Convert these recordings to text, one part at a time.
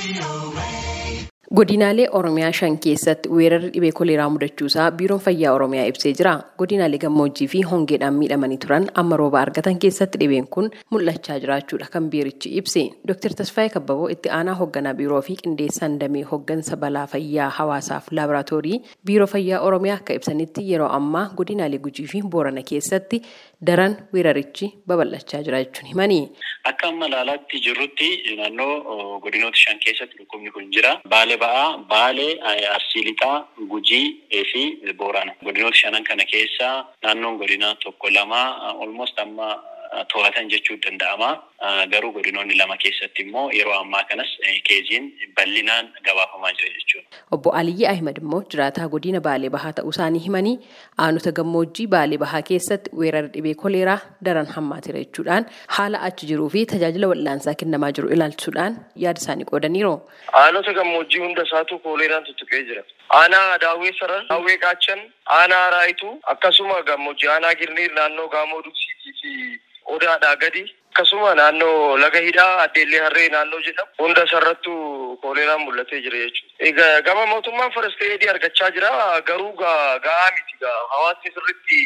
be away. Godinaalee Oromiyaa shan keessatti weerarri dhibee koleeraa mudachuusaa biiroon fayyaa Oromiyaa ibsee jira. Godinaalee gammoojjii fi hongeedhaan miidhamanii turan amma rooba argatan keessatti dhibeen kun mul'achaa jiraachuudha kan biirichi ibse. Dr. Tasfaayee Kabbaboo itti aanaa hoogganaa biiroo fi qindeessaan damee hooggansa balaa fayyaa hawaasaaf laaboraatoorii biiroo fayyaa Oromiyaa akka ibsanitti yeroo ammaa godinaalee Gujii fi Boorana keessatti daran weerarichi babal'achaa jira jechuun himani. Akka amma ilaalaatti jirrutti naannoo godinoota shan keessatti dhukkubni kun jira. Ba'aa, Baalee, Arsii lixaa, Gujii fi Boorana. Godinoota shanan kana keessa naannoon godinaa tokko lama almost amma to'atan jechuu danda'ama. Garuu godinoonni lama keessatti immoo yeroo ammaa kanas keeziin bal'inaan gabaafamaa jira jechuudha. Obbo Aliyyi Ahimad immoo jiraataa godina Baalee Bahaa ta'uu isaanii himanii aanota gammoojjii Baalee Bahaa keessatti weerara dhibee koleeraa daran hammaateera jechuudhaan haala achi jiruu fi tajaajila wal'aansaa kennamaa jiru ilaalchisuudhaan yaada isaanii qoodaniiru. Aanota gammoojjii hunda isaatu koleeraan tuttuqee jira. Aanaa Daawwee Sarar, Daawwee Qaachan, Aanaa Raayituu akkasuma gammoojjii Aanaa Girniir naannoo Gaamoo Duksiitii fi Odaadhaa gadi. Akkasuma naannoo laga hidhaa addeellee harree naannoo jedhamu hunda isarrattu kooleeraan mul'atee jira jechuudha. Gama mootummaan foresteedii argachaa jira. Garuu gahaa miti. Hawaasni sirriitti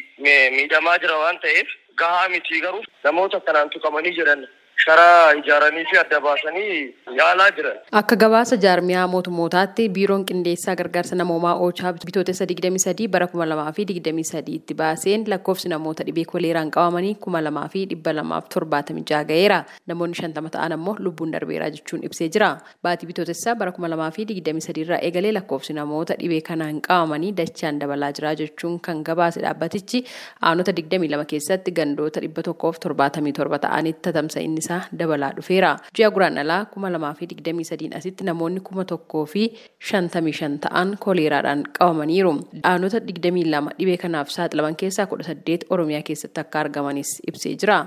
miidhamaa jira waan ta'eef gahaa miti garuu namoota kanaan tuqamanii jiran sharaa ijaaranii fi adda baasanii yaalaa jiran. Akka gabaasa jaarmiyaa mootummootaatti biiroon qindeessaa gargaarsa namoomaa oochaa bitootessa 23 bara 2023 tti baaseen lakkoofsi namoota dhibee koleeraan qabamanii 2276 ga'eera. Namoonni 50 ta'an ammoo lubbuun darbeera jechuun ibsee jira. Baatii bitootessaa bara 2023 irraa eegalee lakkoofsi namoota dhibee kanaan qabamanii dachaan dabalaa jira jechuun kan gabaase dhaabbatichi aanota 22 keessatti gandoota 177 ta'anitti tatamsa'inni isaa dabalaa dhufeera. Ji'a guraandhalaa kuma lamaa fi digdamii sadiin asitti namoonni kuma tokkoo fi shantamii shan ta'an koleeraadhaan qabamaniiru. Aanota digdamii lama dhibee kanaaf saaxilaman keessaa kudha saddeet Oromiyaa keessatti akka argamanis ibsee jira.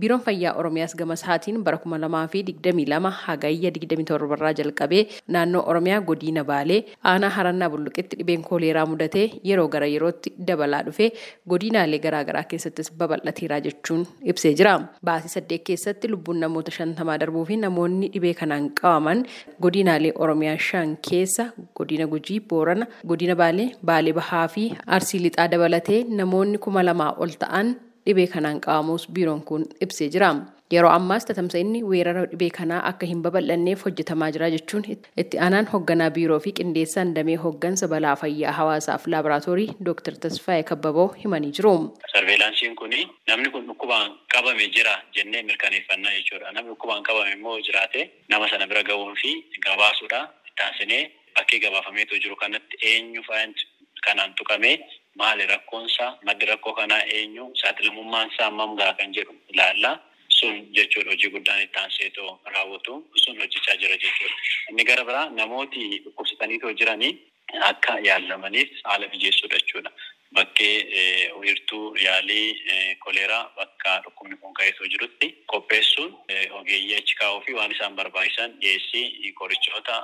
Biiroon Fayyaa Oromiyaas gama isaatiin bara kuma lamaa fi digdamii lama hagayya digdamii torbarraa jalqabee naannoo Oromiyaa godina Baalee aanaa harannaa bulluqetti dhibeen koleeraa mudatee yeroo gara yerootti dabalaa dhufee godinaalee garaagaraa keessattis babal'ateera jechuun ibsee jira. Baasii saddeet keessatti lubbuun namoota shantamaa darbuu fi namoonni dhibee kanaan qabaman godinaalee oromiyaa shan keessa godina gujii boorana godina baalee baalee bahaa fi arsii lixaa dabalatee namoonni kuma lamaa ol ta'an dhibee kanaan qabamuus biiroon kun ibsee jira. Yeroo ammaas tatamsa'inni weerara dhibee kanaa akka hin babal'anneef hojjetamaa jira jechuun itti aanaan hoogganaa biiroo fi qindeessaan damee hooggansa balaa fayyaa hawaasaaf laaboraatoorii Dr. Tasfaayee Kabbaboo himanii jiru. Sarveelaansiin kun namni kun dhukkubaan qabame jira jennee mirkaneeffannaa jechuudha. Namni dhukkubaan qabame immoo jiraate nama sana bira ga'uun fi gabaasuudha. Taasisnee bakkee gabaafameetu jiru kanatti eenyu faayinti kanaan tuqamee maali rakkoonsaa maddi rakkoo kanaa eenyu saaxilamummaan isaa hammam gahaa kan jedhu ilaallaa. Sun jechuudha hojii guddaan itti aanseetoo raawwatu sun hojjechaa jira jechuudha. Inni gara biraa namooti dhukkubsataniitoo jiranii akka yaalamaniif haala mijeessuudha jechuudha. Bakkee wiirtuu yaalii koleeraa bakka dhukkubni kun ka'eetoo jirutti qopheessuun ogeeyyii achi kaa'uu fi waan isaan barbaachisan dhiyeessii qorichoota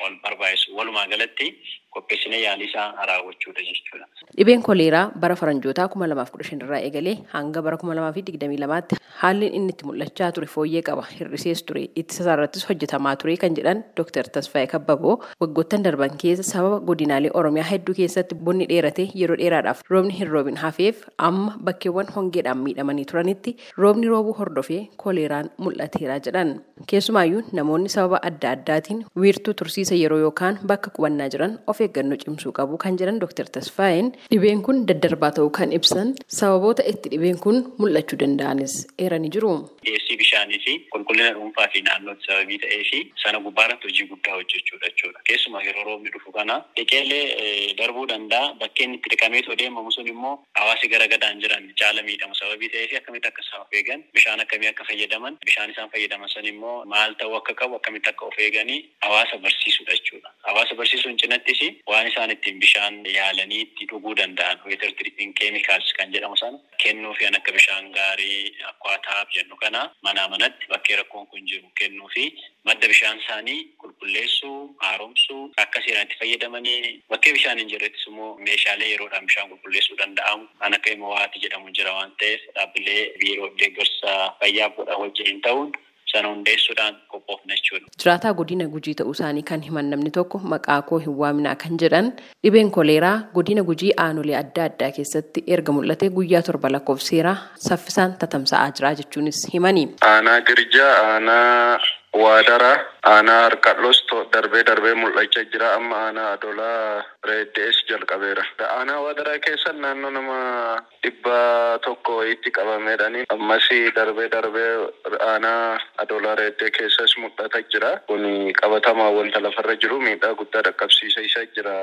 wal barbaachisu walumaa galatti qopheessinee yaalii isaa raawwachuudha jechuudha. Dhibeen koleeraa bara faranjootaa kuma lamaaf kudha shan irraa eegalee hanga bara kuma lamaa fi digdamii lamaatti haalli inni itti mul'achaa ture fooyyee qaba hir'isees ture ittisa irrattis hojjetamaa ture kan jedhan Dr. Tasfaayee Kabbaboo waggoottan darban keessa sababa godinaalee Oromiyaa hedduu keessatti bonni dheerate yeroo dheeraadhaaf roobni hin roobin hafeef amma bakkeewwan hongeedhaan miidhamanii turanitti roobni roobuu hordofee koleeraan mul'ateera jedhan. Keessumaayyuu namoonni sababa adda addaatiin wiirtuu tursiisa yeroo yookaan bakka qubannaa jiran of eeggannoo cimsuu qabu kan jedhan Dr. Tasfaayeen dhibeen kun daddarbaa ta'uu kan ibsan sababoota itti dhibeen kun mul'achuu danda'anis eeranii jiru. Dhiyeessii bishaanii fi qulqullina dhuunfaa fi naannootti sababii ta'ee fi sana gubbaarratti hojii guddaa hojjechuudha jechuudha. Keessumaa yeroo roobni dhufu kana dhiqeellee darbuu danda'a bakkeen itti dhiqameetu deemamu sun immoo hawaasi gara gadaan jiran caala miidhamu sababii ta'ee fi akkamitti akka isaan of eegan bishaan akkamii akka fayyadaman bishaan isaan fayyadaman san immoo maal ta'uu akka qabu akkamitti akka of eeganii hawaasa barsiisudha jechuudha. Hawaasa barsiisuun cinattis waan isaan ittiin bishaan yaalanii itti dhuguu danda'an weetar tiriitiin keemikaals kan jedhamu sana kennuu fi akka bishaan gaarii akkaataa jennu kana manaa manatti bakkee rakkoon kun jiru kennuu fi madda bishaan isaanii qulqulleessuu haaromsuu akka seeraan itti fayyadamanii bakkee bishaan hin jirrettis immoo meeshaalee yeroodhaan bishaan qulqulleessuu danda'amu kan akka immoo jedhamu jira waan ta'eef dhaabbilee biiroo deeggarsa fayyaa godha wajjin ta'uun sana hundeessuudhaan qophoofna jechuudha. Jiraataa godina gujii ta'uu isaanii kan himan namni tokko maqaa koo hin waaminaa kan jedhan dhibeen koleeraa godina gujii aanolee adda addaa keessatti erga mul'ate guyyaa torba lakkoofseera saffisaan tatamsa'aa jira jechuunis himani. Aanaa girjaa aanaa waadaraa aanaa harqalloos darbee darbee mul'achaa jira amma aanaa adolaa reeddees jalqabeera. Aanaa waadaraa keessa naannoo nama dhibba tokko wayitti qabameedhani ammas darbee darbee aanaa adolaa reeddee keessas mul'ata jira. Kun qabatamaa wanta lafarra jiru miidhaa guddaa dhaqqabsiisa isa jira.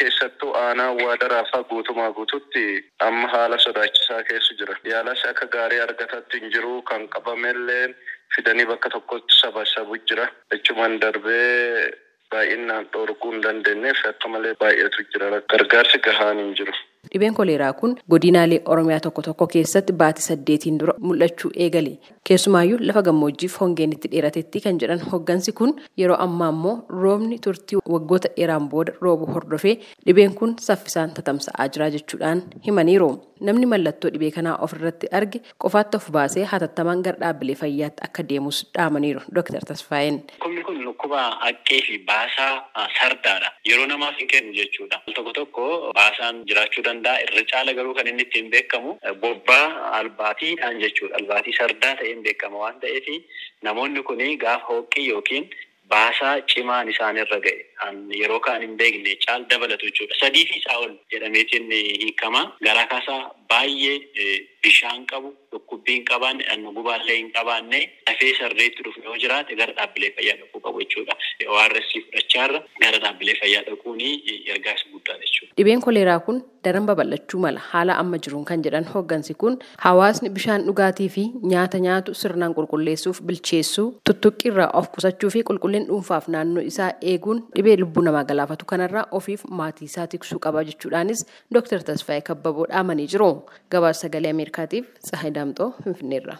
Keessattuu aanaa waadaraa fa'aa guutumaa guututti amma haala sodaachisaa keessa jira. Yaalas akka gaarii argatatti hin jiru kan qabamellee fidanii bakka tokkotti sabasabu jira. Achumaan darbee baay'inaan dhorkuu hin dandeenyeef akka malee baay'atu jira. Gargaarsi gahaan hin jiru. Dhibeen koleeraa kun godinaalee Oromiyaa tokko tokko keessatti baatii saddeetiin dura mul'achuu eegale. Keessumaayyuu lafa gammoojjiif hongeen itti dheeratetti kan jedhan hoggansi kun yeroo ammaa immoo roobni turtii waggoota dheeraan booda roobu hordofee dhibeen kun saffisaan tatamsa'aa jira jechuudhaan himaniiru. Namni mallattoo dhibee kanaa ofirratti arge qofaatti of baasee hatattamaan gara dhaabbilee fayyaatti akka deemus dhaamaniiru Dr. Tasfaayeen. Dhukkuba haqqee fi baasaa sardaadha. Yeroo namaaf hin kennu jechuudha. Tokko tokko baasaan jiraachuu danda'a. Irra caala garuu kan inni ittiin beekamu bobbaa albaatiidhaan jechuudha. Albaatii sardaa ta'een beekama waan ta'eef namoonni kun gaafa hooqqii yookiin baasaa cimaan isaanirra ga'e yeroo kaan hin beekne caal dabalatu jechuudha. Sadii fi isaa ol jedhameetiin hiikama. Garaa kaasaa baay'ee bishaan qabu dhukkubbii hin qabaanne dhannoo gubaallee hin qabaanne lafee sarreetti dhufu yoo jiraate gara dhaabbilee fayyaa dhaquu qabu jechuudha. ORS fudhachaarra gara dhaabbilee fayyaa dhaquun gargaarsa guddaa jechuudha. Dhibeen koleeraa kun daran babal'achuu mala haala amma jiruun kan jedhan hoggansi kun hawaasni bishaan dhugaatii fi nyaata nyaatu sirnaan qulqulleessuuf bilcheessuu tuttuqqii irraa of qusachuu fi qulqullina dhuunfaaf naannoo isaa eeguun dhibee lubbuu namaa galaafatu kanarraa ofiif maatii isaa tiksuu qaba jechuudhaanis Dr. Tasfaayee Kabbaboo dhaamanii jiru. Gabaasa sagalee Ameerikaatiif Tsahaay Daamxoo Finfinneerra.